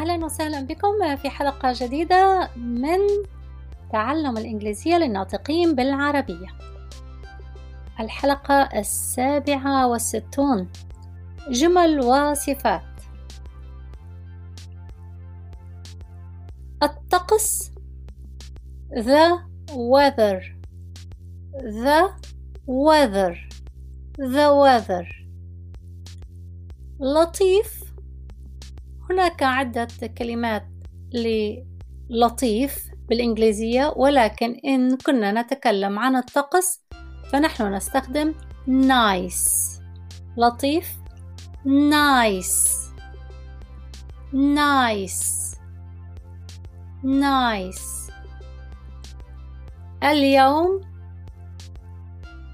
أهلا وسهلا بكم في حلقة جديدة من تعلم الإنجليزية للناطقين بالعربية. الحلقة السابعة والستون. جمل وصفات. الطقس. The weather. The weather. The weather. لطيف. هناك عدة كلمات للطيف بالإنجليزية ولكن إن كنا نتكلم عن الطقس فنحن نستخدم nice. لطيف nice. nice. nice. اليوم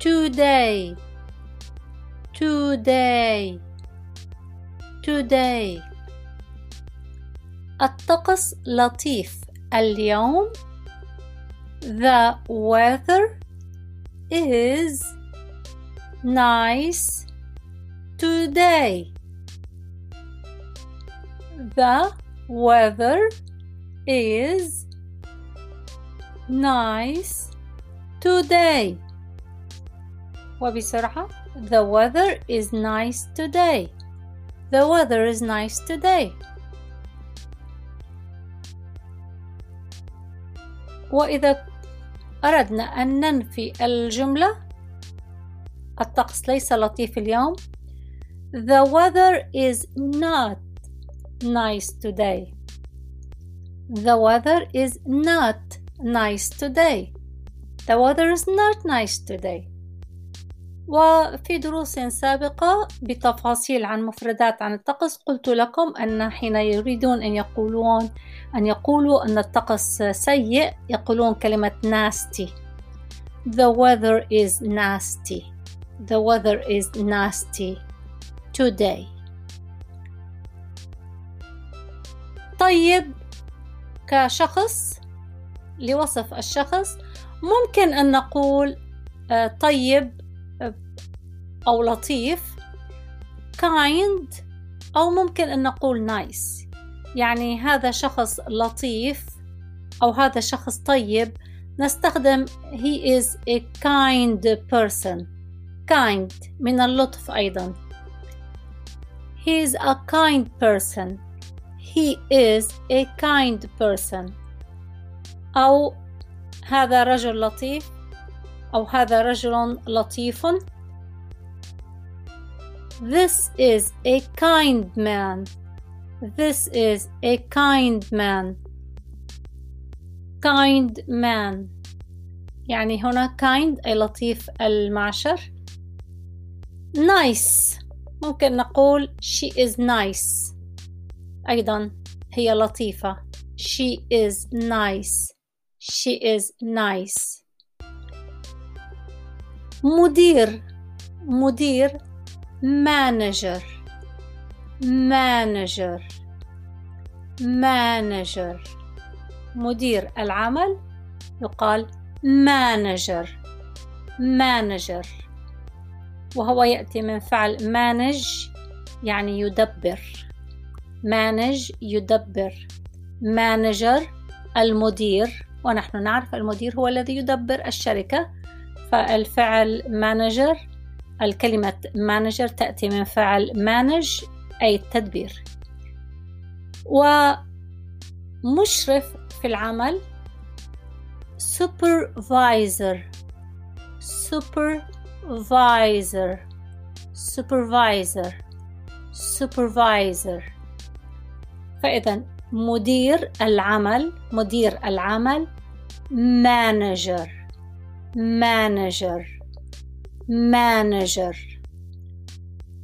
today. today. today. الطقس لطيف اليوم The weather is nice today. The weather is nice today. وبسرعة The weather is nice today. The weather is nice today. وإذا أردنا أن ننفي الجملة الطقس ليس لطيف اليوم The weather is not nice today The weather is not nice today The weather is not nice today وفي دروس سابقة بتفاصيل عن مفردات عن الطقس قلت لكم أن حين يريدون أن يقولون أن يقولوا أن الطقس سيء يقولون كلمة nasty. The weather is nasty. The weather is nasty today. طيب كشخص لوصف الشخص ممكن أن نقول طيب أو لطيف kind أو ممكن أن نقول nice. يعني هذا شخص لطيف أو هذا شخص طيب. نستخدم he is a kind person. Kind من اللطف أيضا. He is a kind person. He is a kind person. أو هذا رجل لطيف أو هذا رجل لطيف. This is a kind man. This is a kind man. Kind man. يعني هنا kind أي لطيف المعشر. Nice. ممكن نقول she is nice. أيضا هي لطيفة. She is nice. She is nice. مدير مدير manager. Manager. Manager. مدير العمل يقال manager. Manager. وهو يأتي من فعل manage يعني يدبر. Manage يدبر. Manager المدير. ونحن نعرف المدير هو الذي يدبر الشركة. فالفعل manager الكلمة manager تأتي من فعل manage أي التدبير ومشرف في العمل supervisor supervisor supervisor supervisor فإذا مدير العمل مدير العمل manager manager manager.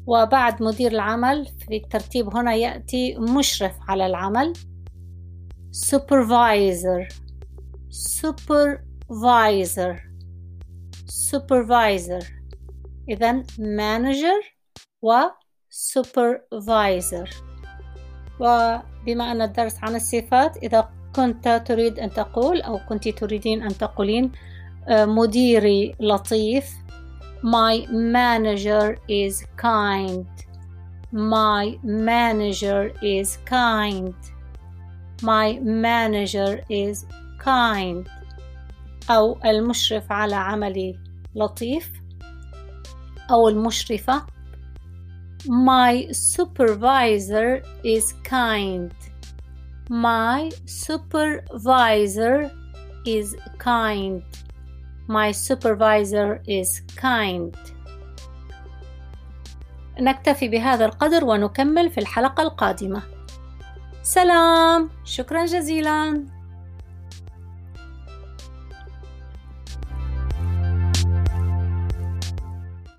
وبعد مدير العمل في الترتيب هنا يأتي مشرف على العمل supervisor supervisor supervisor. إذا manager و supervisor. وبما أن الدرس عن الصفات إذا كنت تريد أن تقول أو كنت تريدين أن تقولين مديري لطيف My manager is kind. My manager is kind. My manager is kind أو المشرف على عملي لطيف أو المشرفة My supervisor is kind My supervisor is kind My supervisor is kind. نكتفي بهذا القدر ونكمل في الحلقة القادمة. سلام. شكرا جزيلا.